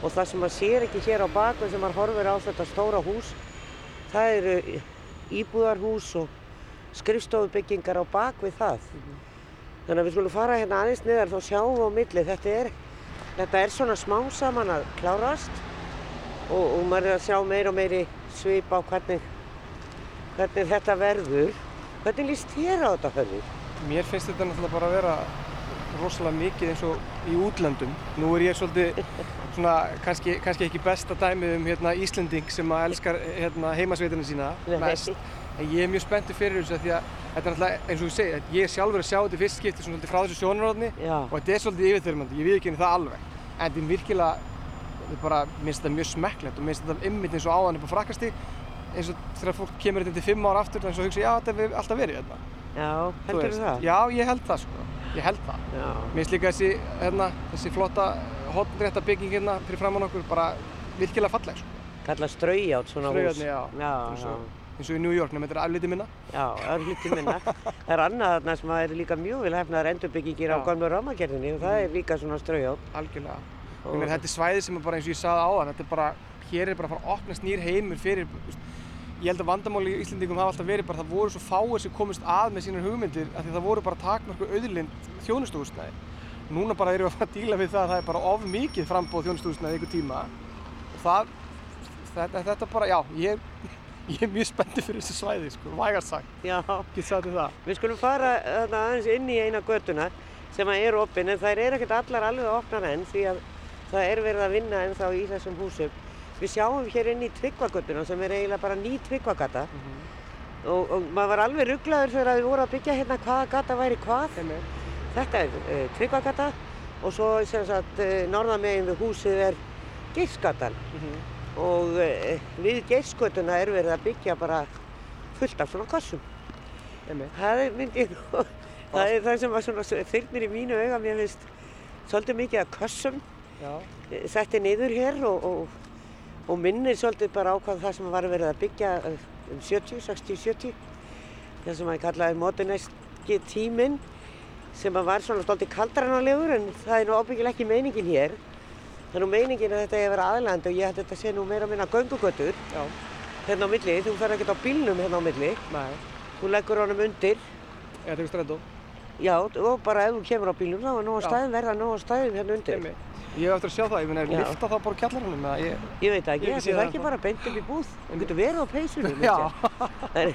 og það sem maður sér ekki hér á bakveg sem maður horfir á þetta stóra hús, það eru íbúðarhús og skrifstofubyggingar á bakvið það. Mm -hmm. Þannig að við skulum fara hérna aðeins niðar þá sjáum við á milli. Þetta þetta er svona smá saman að klárast og, og maður er að sjá meir og meiri svip á hvernig, hvernig þetta verður. Hvernig líst þér á þetta höfður? Mér finnst þetta náttúrulega bara að vera rosalega mikið eins og í útlöndum. Nú er ég svolítið svona kannski, kannski ekki besta dæmið um hérna, Íslending sem að elskar hérna, heimasveitinu sína mest. En ég er mjög spenntið fyrir þessu því að þetta er náttúrulega eins og ég segi, ég er sjálfur að sjá þetta fyrst skipti svona frá þessu sjónaróðni og þetta er svolítið yfirþyrmandi, ég við ekki henni það alveg. En þetta er virkilega, þetta er bara, minnst þetta mjög smekklegt og minnst þetta ymmit eins og áðan upp á frakasti eins og þegar fólk kemur þetta til fimm ára aftur og hugsa, já þetta hefur alltaf verið þetta. Já, heldur þú það? Já, ég held það sko, ég held það. Mér finnst líka þessi, hérna, þessi flotta hotnrétta bygging hérna fyrir framann okkur bara virkilega falleg sko. Kalla straujátt svona hús. já. Já, eins já. og, eins og í New York, nema þetta er aflítið minna. Já, örlítið minna. það er annað þarna sem er líka mjög vel hefnaðar endurbyggingir á Já. gamlu rámagerðinni og það er líka svona straujátt. Algjörlega. Þetta er svæði sem er bara eins og ég sagði áðan, þetta er bara, hér er bara að fara að opnast nýr heimur fyrir, ég held að vandamáli í Íslendingum hafa alltaf verið bara það voru svo fáir sem komist að með sínar hugmyndir af því það voru bara takmörku auðlind þjónustuhúsnæði. Núna bara erum við að fara að díla við það að það er bara of mikið frambóð þjónustuhúsnæði einhver tíma og það, þetta, þetta bara, já, ég, ég er mjög spenntið fyrir þessu svæði, sko, vægast sagt, Já, get sagt þér það. við skulum fara þarna aðeins inn í eina göttuna sem að er opinn en þær eru ekkert allar alveg opnar enn því að það er verið að vinna ennþá í þessum húsum. Við sjáum hér inn í Tryggvagötuna sem er eiginlega bara ný Tryggvagata. Og, og maður var alveg rugglaður þegar við vorum að byggja hérna hvaða gata væri hvað. Þetta er uh, Tryggvagata og svo sem sagt uh, norðamegin við húsið er Geirsgatan. Og uh, við Geirsgötuna er verið að byggja bara fullt af svona kossum. Það er myndi ég nú, það er það sem var svona þyrnir í mínu auga, mér finnst svolítið mikið að kossum Já. setti niður hér og, og, og minnir svolítið bara á hvað það sem var verið að byggja uh, um 70, 60, 70 það sem að kallaði modernæski tíminn sem að var svona svolítið kaldranalegur en það er nú ábyggilega ekki meiningin hér það er nú meiningin að þetta er að vera aðland og ég að þetta sé nú meira að minna göngugötur Já. hérna á milli, þú fer ekkert á bílnum hérna á milli Nei. þú leggur honum undir Eða tegur strætó. já og bara ef þú kemur á bílnum þá er nóg Já. stæðum verða nóg stæðum hérna undir Einmitt. Ég hef eftir að sjá það, ég meina, er Já. lifta þá bara kjallarunum eða ég... Ég veit ekki, Ég það er það ekki bara beint upp í búð. Þú getur verið á peysunum. Já. En,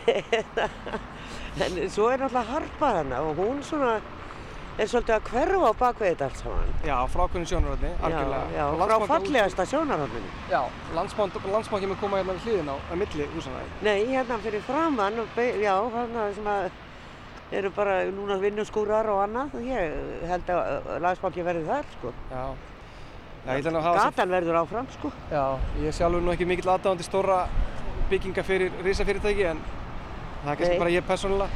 en svo er náttúrulega harpa þarna og hún svona er svolítið að hverfa á bakvið þetta allt saman. Já, frá hvernig sjónaröðni, algjörlega. Já, já, Og frá fallegasta sjónarhóndinu. Já, landsbanki mun koma hérna við hliðin á, á milli húsana. Nei, hérna fyrir framann, og já, þarna sem að eru bara núna vinnuskúrar og annað. Ég held að lagsbanki verði þar, sko. Já. Gatan verður áfram, sko. Já, ég sjálfur nú ekki mikill aðdáðandi stóra bygginga fyrir risafyrirtæki en það er kannski bara ég persónulega.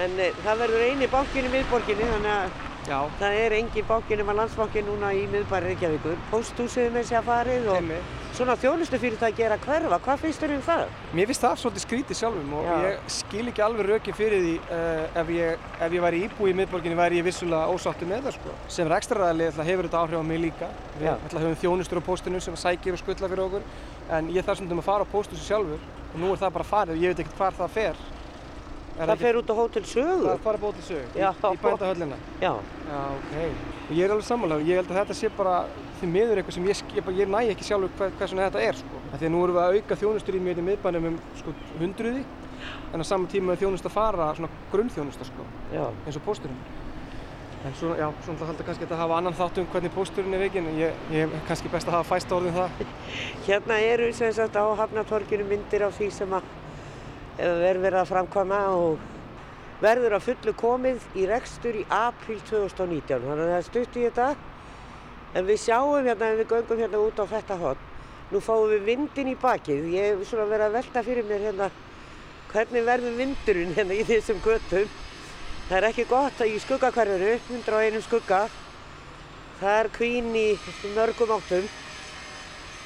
En e, það verður eini bankin í miðborginni, þannig að Já, Það er engin banki nema landsbanki núna í miðbæri Reykjavíkur. Pósthúsið með sér að farið og Einmitt. svona þjónustufyrirtæki er að hverfa. Hvað finnst þér um það? mér finnst það svolítið skrítið sjálfum og Já. ég skil ekki alveg rökin fyrir því uh, ef, ég, ef ég væri íbúi í miðborginni væri ég vissulega ósáttu með það sko. Sem rekstraræðli hefur þetta áhrif á mig líka. Við höfum þjónustur á póstinu sem sækir og skuttla fyrir okkur en ég þarf stundum að fara á pósthúsi sjálfur og nú er það bara farið og ég veit ekkert hvar það fer. Það fer út á hótel Sögu. Það fara bótið sög í, í bændahöllina. Já, Já, ok. Og ég er alveg sammálaður. Ég held að þetta sé bara því miður eitthvað sem ég, ég, ég næ ekki sjálfur hvað, hvað svona þetta er, sko. Að nú erum við að auka þjónustur í mjög miðbænum um sko hundruði, en á sama tíma er þjónust að fara svona grunnþjónusta, sko, já. eins og pósturinn. En svo, já, svona halda kannski að hafa annan þátt um hvernig pósturinn er veginn, en ég, ég er kannski best að hafa fæst orðin það. Hérna eru á er verið að framkvæma og verður að fullu komið í rekstur í apríl 2019. Þannig að það er stutt í þetta. En við sjáum hérna, ef við göngum hérna út á þetta hotn, nú fáum við vindin í bakið. Ég hef svona verið að velta fyrir mér hérna hvernig verður vindurinn hérna í þessum göttum. Það er ekki gott að í skuggakverfinu, 101 skugga, það er kvín í mörgum áttum.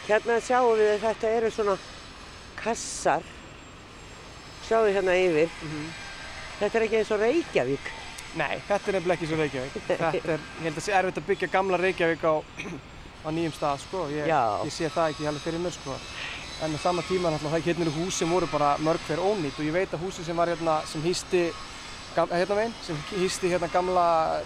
Hérna sjáum við að þetta eru svona kassar. Við hérna yfir. Þetta er ekki eins og Reykjavík. Nei, þetta er nefnilega ekki svo Reykjavík. Þetta er, ég held að sé erfitt að byggja gamla Reykjavík á, á nýjum stað, sko. Ég, ég sé það ekki alveg fyrir mér, sko. En á sama tíma, náttúrulega, það hérna eru hús sem voru bara mörg hver ónýtt og ég veit að húsi sem var hérna, sem hýsti, gam, hérna meginn, sem hýsti hérna gamla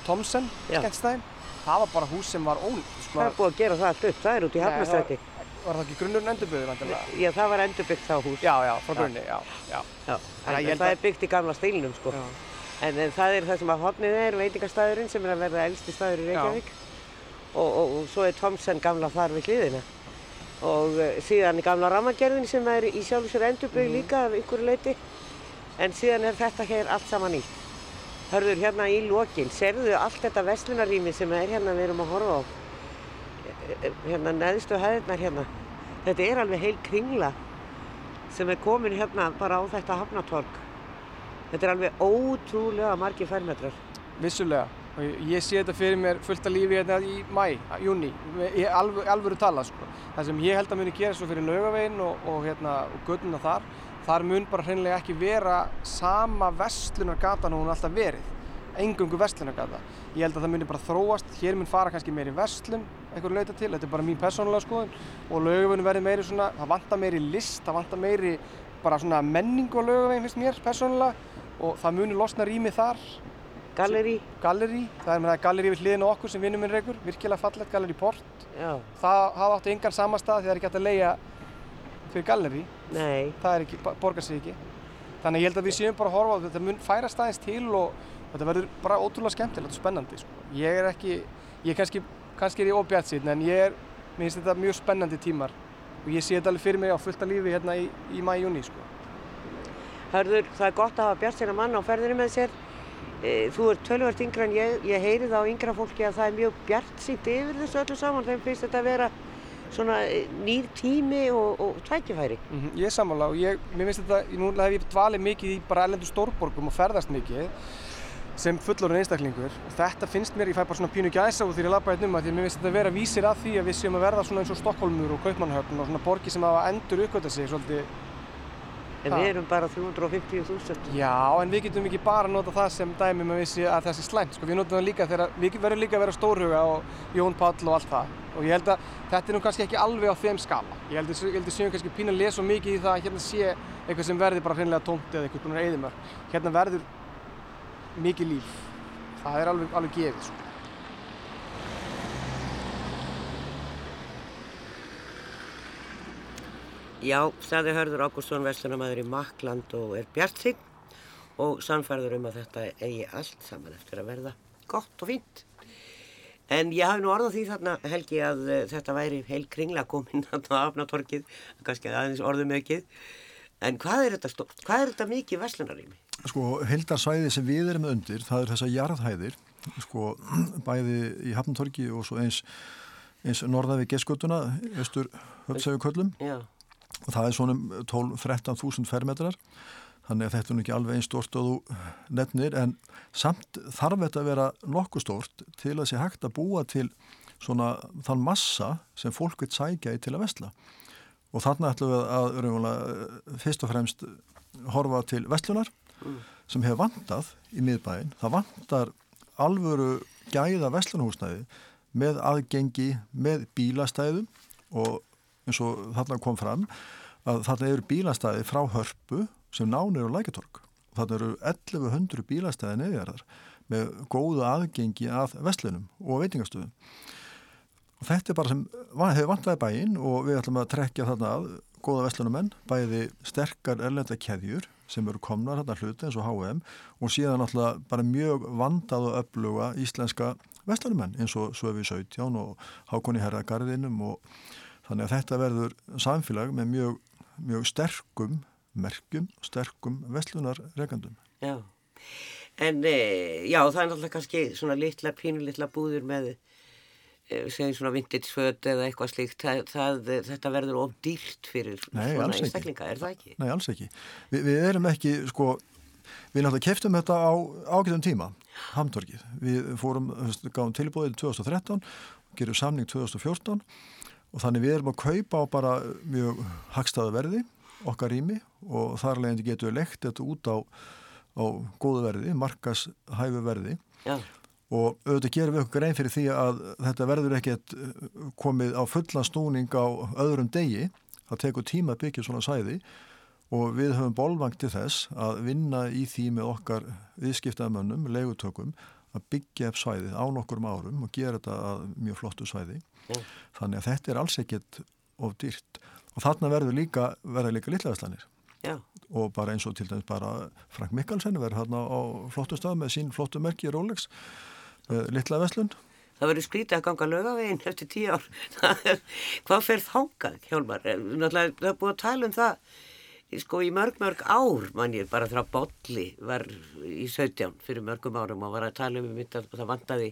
Thomsen, skemmtstæðin, það var bara hús sem var ónýtt, sko. Það er búið að gera það allt upp. Það er út í Hafnastræti. Var það ekki grunnurinn endurbyrðið, vantilega? Já, það var endurbyggt þá hús. Já, já, frá grunni, já, já. Já. En það að- er byggt í gamla stílnum, sko. En, en það er það sem að hotnið er, veitingastæðurinn sem er að verða elsti staður í. Reykjavík. Og, og, og svo er Thomsen gamla þar við hliðina. Og uh, síðan er gamla rammagerðin sem er í sjálf sér endurbyggð líka af ykkur leiti. En síðan er þetta hér allt saman nýtt. Hörður hérna í lokin, serðu allt þetta vestlunarrými sem er hérna við erum að horfa á. Hérna neðstu hæðirnar hérna. Þetta er alveg heil kringla sem er komin hérna bara á þetta hafnatorg. Þetta er alveg ótrúlega margir fermetrar. Vissulega. Ég, sé þetta fyrir mér fullt af lífi hérna í mæ, júni, í alvöru, alvöru tala sko. Það sem ég held að muni gera svo fyrir laugaveginn og, og, hérna, og göduna þar, þar mun bara hreinlega ekki vera sama vestlunargatan og hún alltaf verið. Engungu vestlunargata. Ég held að það muni bara þróast, hér mun fara kannski meiri vestlun, einhverju leita til, þetta er bara mín persónulega skoðun. Og laugaveginn verði meiri svona, það vantar meiri list, það vantar meiri bara svona menningu á laugaveginn finnst mér persónulega. Og það muni losna rými þar. Galleri, Gallerí, það er með það gallerí við hliðin á okkur sem vinnum minn reykur, virkilega fallegt gallerí port. já, Það hafa áttu engan samastað því það er ekki hægt að leia fyrir gallerí, nei, það er ekki, borgar sig ekki. Þannig ég held að við séum bara að horfa á þetta, mun færa staðins til og þetta verður bara ótrúlega skemmtilegt og spennandi. Sko. Ég er ekki, ég er kannski kannski er ég óbjart síðan en ég er, mér finnst þetta mjög spennandi tímar og ég sé þetta alveg fyrir mig á fullta lífi hérna í, í mæjúni sko. Hörður, það er gott að hafa bjart sína mann á ferðinu með sér. E, þú er tölvört yngra en ég, ég heyri það á yngra fólki að það er mjög bjart sínt yfir þessu öllu saman. Þeim finnst þetta að vera svona e, nýr tími og, og tækifæri. Mm -hmm. Ég er sammála og ég, mér finnst þetta, nú hef ég dvalið mikið í bara ellendu stórborgum og ferðast mikið sem fullorinn einstaklingur og þetta finnst mér, ég fæ bara svona pínu gæsa og þegar ég lappa hérna um að því að mér finnst þetta að vera vísir að því að við séum að verða svona eins og Stokkólmur og Kaupmannhöfn og svona borgi sem hafa endur uppgötta sig svolítið En við erum bara 350.000. Já, en við getum ekki bara nota það sem dæmum að, að það sé slæmt, sko. Við notum það líka þegar, við verðum líka að vera stórhuga og Jón Páll og allt það. Og ég held að þetta er nú kannski ekki alveg á þeim skala. Ég held að við séum kannski pína að lesa mikið í það að hérna sé eitthvað sem verður bara hreinlega tómt eða eitthvað svona eðimör. Hérna verður mikið líf. Það er alveg, alveg gefið, sko. Já, staði hörður Ágústsson Vestlunamæður í Makland og er bjartsign og samfærður um að þetta eigi allt saman eftir að verða gott og fínt. En ég hafi nú orðað því þarna Helgi að uh, þetta væri heil kringla komin á afnatorkið, kannski aðeins orðum aukið. En hvað er þetta stórt? Hvað er þetta mikið vestlunarými? Sko, heldarsvæði sem við erum undir, það er þessa jarðhæðir, sko, bæði í Hafntorki og svo eins, eins norða við Geskutuna, austur höftsæguköllum. Já og það er svona 12-13.000 fermetrar þannig að þetta er ekki alveg einn stort og þú nefnir en samt þarf þetta að vera nokkuð stort til að sé hægt að búa til svona þann massa sem fólk vil sækja í til að vestla og þarna ætlum við að fyrst og fremst horfa til vestlunar mm. sem hefur vandað í miðbæin það vandar alvöru gæða vestlunahúsnæði með aðgengi með bílastæðum og eins og þarna kom fram að þarna eru bílastæði frá hörpu sem nánir á læketorg þarna eru 1100 bílastæði neðjarðar með góðu aðgengi að vestlunum og veitingastöðum og þetta er bara sem hefur vantæði bæinn og við ætlum að trekja þarna að góða vestlunumenn, bæði sterkar erlenda keðjur sem eru komnar hérna hluti eins og H&M og síðan alltaf bara mjög vandað og öfluga íslenska vestlunumenn eins og Söfi 17 og Hákonni Herragarðinum og Þannig að þetta verður samfélag með mjög, mjög sterkum merkjum, sterkum vestlunarregandum. Já, en e, já, það er náttúrulega kannski svona litla, pínu litla búður með, segjum svona vintage-föt eða eitthvað slíkt. Það, það, þetta verður of dýrt fyrir Nei, svona einstaklinga, er það ekki? Nei, alls ekki. Vi, við erum ekki, sko, við náttúrulega keftum þetta á ágæðum tíma, hamdorgið. Við fórum, gáðum tilbúið 2013, gerum samning 2014 og þannig við erum að kaupa á bara mjög hagstaða verði okkar rými og þar leðandi getum við lekt þetta út á, á góðu verði, markas hæfu verði Já. Og auðvitað gerum við okkur einn fyrir því að þetta verður ekkert komið á fullan snúning á öðrum degi, það tekur tíma að byggja svona sæði. Og við höfum bólvang til þess að vinna í því með okkar viðskiptaðamönnum, legutökum að byggja upp svæðið á nokkur árum og gera þetta að mjög flottu svæði. Mm. þannig að þetta er alls ekkert of dýrt. Og þarna verður líka verða líka litlaðslanir og bara eins og til dæmis bara Frank Mikkelsen verður hérna á flottu stað með sín flottu merki Rolex uh, litlaðveslun Það verður skrítið að ganga lögaveginn eftir tíu ár. Hvað fer þákað, Hjálmar? Það er búið að tala um það sko í mörg mörg ár mann ég bara þrá Bolli var í 17 fyrir mörgum árum og var að tala um þetta og það vantaði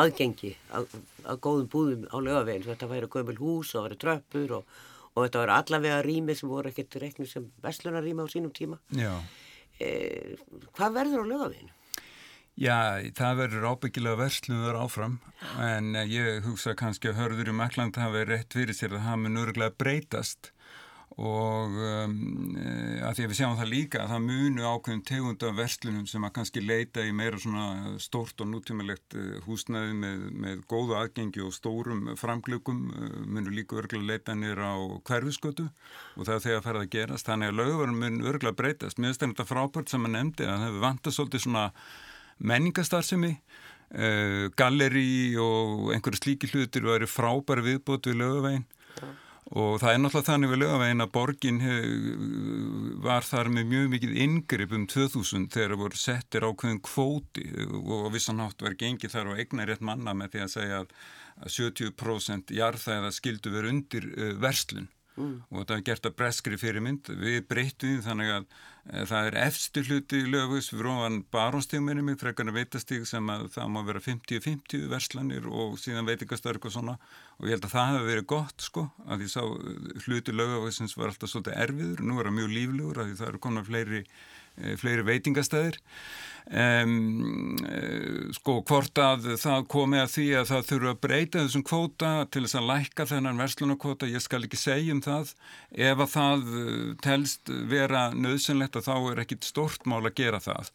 aðgengi að, að góðum búðum á lögaveginn þetta væri gömul hús og væri tröppur og, og þetta væri allavega rými sem voru ekkert reknu sem vestlunarými á sínum tíma e, hvað verður á lögaveginn? Já, það verður ábyggilega versluður áfram en ég hugsa kannski að hörður í Makland hafi rétt fyrir sér að það mun örgulega breytast. Og um, eh, að því að við sjáum það líka að það munu ákveðum tegunda verslunum sem að kannski leita í meira svona stórt og nútímalegt eh, húsnæði með, með góðu aðgengi og stórum framglökum eh, munu líka örgulega leita nýra á hverfiskötu og það er þegar að fara að gerast þannig að lögvarum mun örgulega breytast. Mér finnst þetta frábært sem að nefndi að það hefur vantast svolítið svona menningastarsemi uh, galleri og einhverju slíki hlutir væri frábæri viðbót við lögavegin og það er náttúrulega þannig við lögavegin að borgin hef, var þar með mjög mikið yngripp um 2000 þegar það voru settir ákveðin kvóti og vissanátt var gengið þar og eignar rétt manna með því að segja að, að 70% jarðæða skildu verið undir uh, verslun mm. og þetta er gert að breskri fyrirmynd. Við breytum þannig að e, það er efstu hluti lögus við róðan barónstígminni mig frekarna veitastíg sem að það má vera 50-50 verslanir og síðan veitingastark og svona. Og ég held að það hefur verið gott sko að því sá hluti lögavissins var alltaf svolítið erfiður, nú er það mjög líflugur að það eru konar fleiri Eh, fleiri veitingastæðir um, sko hvort að það komi að því að það þurfa að breyta þessum kvóta til þess að lækka þennan verslunarkvóta, ég skal ekki segja um það. Ef að það eh, telst vera nöðsynlegt að þá er ekkit stort mál að gera það.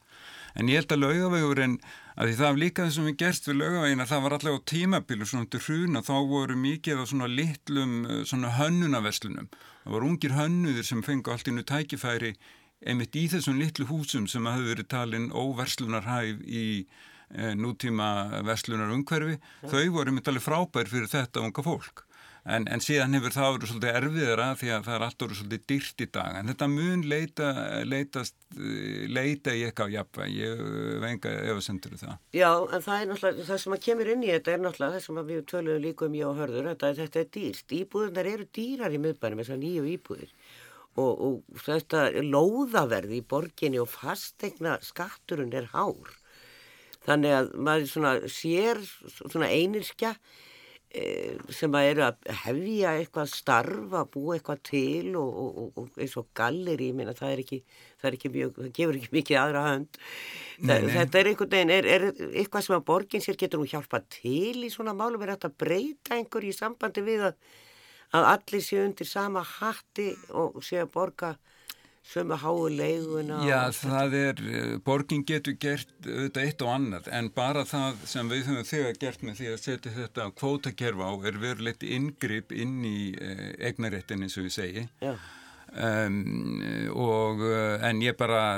En ég held að laugavegurinn að því það var líka þessum við gerst við laugavegin að það var allavega tímabilu svona til hruna þá voru mikið á svona litlum svona hönnunaverslunum það voru ungir hönnuðir sem fengu allt innu tækifæri einmitt í þessum litlu húsum sem hafa verið talin óverslunarhæf í e, nútíma verslunar umhverfi, ja. þau voru einmitt alveg frábær fyrir þetta unga fólk. En, en síðan hefur það verið svolítið erfiðara því að það er alltaf verið svolítið dyrt í dag. En þetta mun leita, leitast, leita í eitthvað jafnveg, ég venga ef að sendur það. Já, en það er náttúrulega, það sem að kemur inn í þetta er náttúrulega það sem við töluðum líka um ég og hörður, þetta, þetta er dýrt. Íbúðunar eru dýrar í miðbænum, þessar nýju íbúðir og, og þetta lóðaverði í borginni og fastegna skatturinn er hár. Þannig að maður svona sér svona einirskja e, sem að eru að hefja eitthvað starf, að búa eitthvað til og, og, og eins og galleri, ég meina það er ekki, það er ekki mjög, það gefur ekki mikið aðra hönd. Nei, nei. Þetta er einhvern veginn, er, er eitthvað sem að borgin sér getur nú hjálpa til í svona málum, er þetta að breyta einhver í sambandi við að að allir séu undir sama hatti og séu að borga sömu háu leiguna Já, það er, eh, borgin getur gert auðvitað eitt og annað en bara það sem við höfum þegar gert með því að setja þetta kvótakerfa á er verulegt inngrip inn í eh, eignaréttin eins og við segi. Já Um, og, eh, en ég bara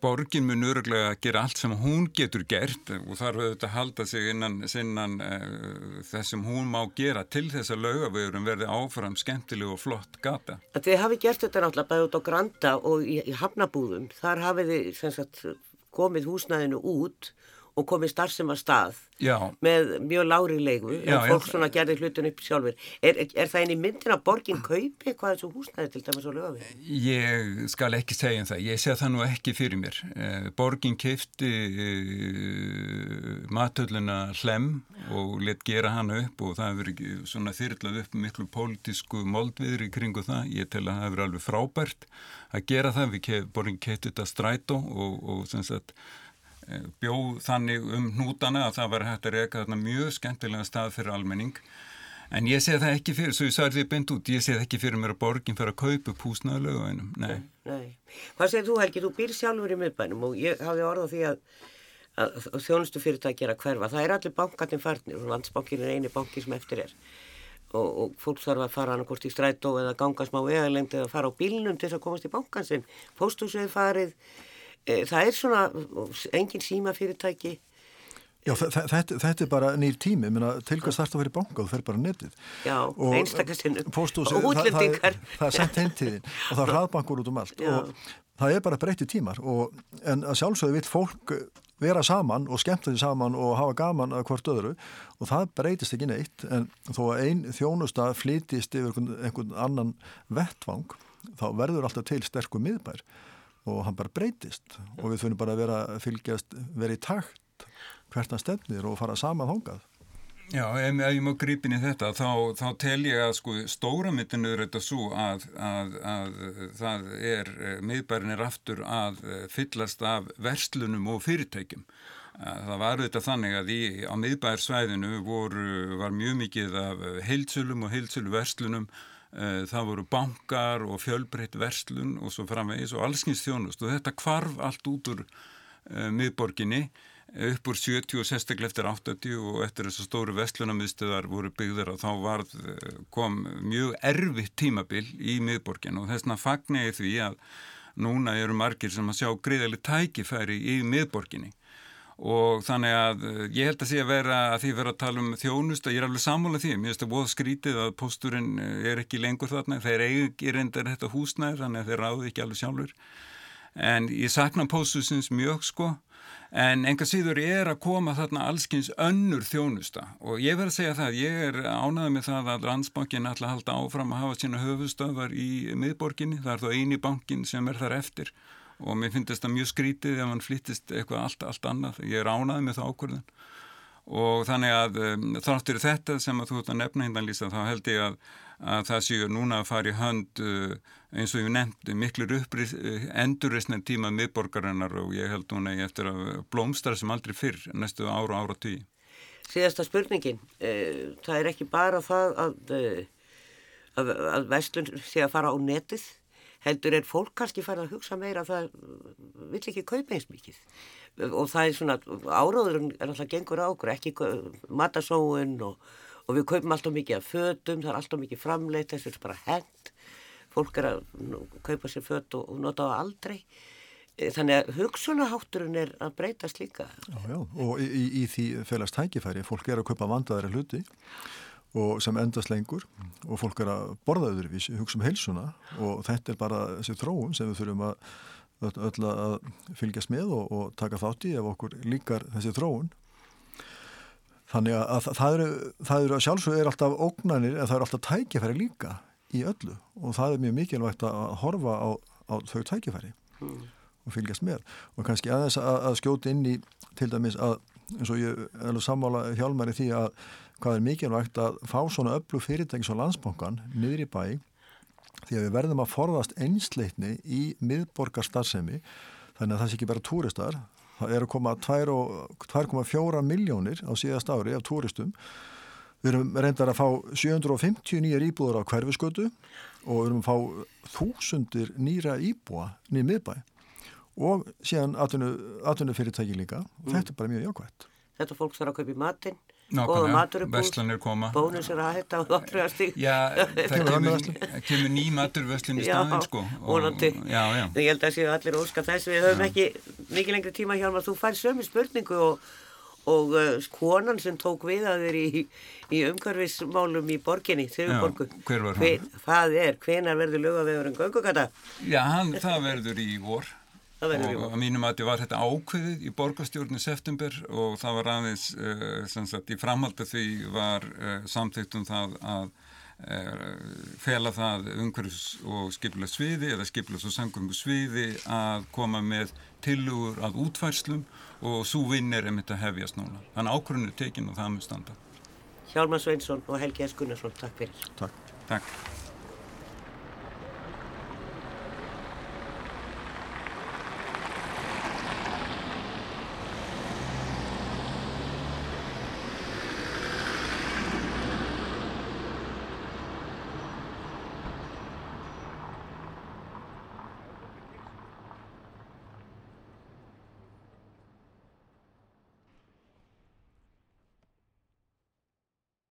borgin mun öruglega að gera allt sem hún getur gert og þarf auðvitað að halda sig innan, innan uh, þessum hún má gera til þess að laugavögurum verði áfram skemmtileg og flott gata. Þið hafi gert þetta náttúrulega bæði út á Granda og í, í Hafnabúðum þar hafið þið komið húsnæðinu út og komið starfsem að stað já. með mjög lári leiku já, en fólk svona gerði hlutin upp sjálfur er, er, er það eini myndin að borgin kaupi eitthvað þessu húsnæði til dæmis og löfi? Ég skal ekki segja um það. Ég sé það nú ekki fyrir mér. Eh, borgin keifti eh, matölluna hlem og let gera hann upp og það hefur svona þyrlað upp miklu pólitísku moldviðri kringu það. Ég tel að það hefur alveg frábært að gera það. Við borgin keifti þetta strætó og, og sem sagt bjóð þannig um hnútana að það var hægt að reyka þarna mjög skemmtilega stað fyrir almenning. En ég sé það ekki fyrir, svo ég því beint út ég sé það ekki fyrir mér að borgin fyrir að kaupa púsnaðu lögum, nei. nei Hvað segir þú Helgi, þú býr sjálfur í miðbænum og ég hafi orðað því að, að, þjónustu fyrirtæki er að hverfa. Það er allir bankatinn farnir og landsbankin er eini banki sem eftir er. Og, og fólk þarf að fara annarkort í strætó eða ganga smá eðalengd eða fara á bílnum til þess að komast í bankansinn, pósthúsið farið Eh, það er svona engin símafyrirtæki. Já, þetta, þetta er bara nýr tími. Til hvað starta að vera í banka og það fer bara netið? Já, einstakastinn útlendingar það, það er sendt heimtíðin og það er hraðbankur út um allt. Já. og það er bara breytti tímar. Og, en sjálfsögðu vill fólk vera saman og skemmta því saman og hafa gaman að hvort öðru. Og það breytist ekki neitt. En þó að einn þjónusta flytist yfir einhvern, einhvern annan vettvang þá verður alltaf til sterkur miðbær og hann bara breytist og við þurfum bara að vera fylgjast, vera í takt hvert hann stefnir og fara saman hóngað. Já, ef, ef ég má grípin í þetta, þá, þá tel ég að sko stóra myndinu er þetta svo að, að, að það er, miðbærin er aftur að fyllast af verslunum og fyrirtækjum. Það var auðvitað þannig að í, á miðbærsvæðinu voru, var mjög mikið af heilsölum og heilsölu verslunum Eh, það voru bankar og fjölbreytt verslun og svo framvegis og allskynst þjónust og þetta kvarf allt út úr uh, miðborginni upp úr 70 og sérstaklega eftir 80 og eftir þess að stóru vestlunamiðstöðar voru byggðar og þá varð, eh, kom mjög erfitt tímabil í miðborgin og þess vegna fagnar ég því að núna eru margir sem að sjá greiðali tækifæri í miðborginni og þannig að eh, ég held að sé að vera að því vera að tala um þjónust og ég er alveg sammálað því, mér finnst það bóð skrítið að posturinn eh, er ekki lengur þarna. Þeir eigi reyndar þetta húsnæður þannig að þeir ráði ekki alveg sjálfur. En ég sakna póstusins mjög sko. En enga síður er að koma þarna allskins önnur þjónusta. Og ég verð að segja það, ég er ánaðið með það að landsbankin ætla að halda áfram að hafa sína höfustöðar í miðborginni, það er þó eini bankin sem er þar eftir og mér finnst þetta mjög skrítið ef hann flyttist eitthvað allt, allt annað, ég ánaðið með það ákvörðan og þannig að um, þáttur þetta sem að þú ert að nefna hindan lýsa þá held ég að, að það séu núna að fara í hönd uh, eins og ég nefndi miklur uh, endurreysna tíma miðborgarinnar og ég held núna eftir að blómstra sem aldrei fyrr næstu ára ára tíu. Síðasta spurningin, uh, það er ekki bara það að, að, að vestlun sé að fara á netið heldur er fólk kannski farið að hugsa meira að það vill ekki kaupa eins mikið. Og það er svona, áráðurinn er alltaf gengur á okkur, ekki matasóun og, og við kaupum alltaf mikið af fötum, það er alltaf mikið framleitt, þessu er bara hend, fólk er að kaupa sér föt og, og nota á aldrei, eh, þannig að hugsunahátturinn er að breytast líka. Já, já, og í, í, því félagst tækifæri, fólk er að kaupa vandaðari hluti og sem endast lengur og fólk er að borða öðruvísi, hugsa um heilsuna og þetta er bara þessi þróum sem við þurfum að öll að fylgjast með og, og taka þátt í ef okkur líkar þessi þróun þannig að, að það eru, það eru að sjálfsög er alltaf ógnanir en það eru alltaf tækifæri líka í öllu og það er mjög mikilvægt að horfa á, á þau tækifæri mm. og fylgjast með og kannski aðeins að, að skjóta inn í til dæmis að eins og ég er sammála hjálmari því að hvað er mikilvægt að fá svona öllu fyrirtækis á landsbókan niður í bæ því að við verðum að forðast einsleitni í miðborgarstarfsemi þannig að það sé ekki bara túristar það eru koma 2,4 miljónir á síðast ári af túristum. Við erum reyndar að fá 750 nýjar íbúður á hverfiskötu og við erum að fá þúsundir nýra íbúa nýjum miðbæ og síðan atvinnufyrirtæki líka. Og mm. þetta er bara mjög jákvæmt Þetta fólk þarf að kaupa í matinn góða maturubúð, bónus er að hætta á þáttriðastík Já, það kemur, kemur ný maturvöslun í staðin sko. Ólandi, ég held að séu allir óska þess. Við höfum já. ekki mikið lengri tíma hjá að þú fær sömu spurningu og, og uh, konan sem tók við að þér í, í umhverfismálum í borginni, Þjóðborgu Hver var hann? Það er, hvenar verður lögavegur en göngugata? Já, hann, það verður í vor og að mínum að þetta var þetta ákveðið í borgastjórnu september og það var aðeins uh, sagt, í framhaldu því var uh, samþýttum það að uh, fela það umhverfis og skipla sviði eða skipla svo sangum sviði að koma með tilugur að útfærslum og svo vinn er einmitt að hefjast núna. Þannig ákvörðinu er tekin og það með standa. Hjálmar Sveinsson og Helgi S. Gunnarsson, takk fyrir. Takk. Takk.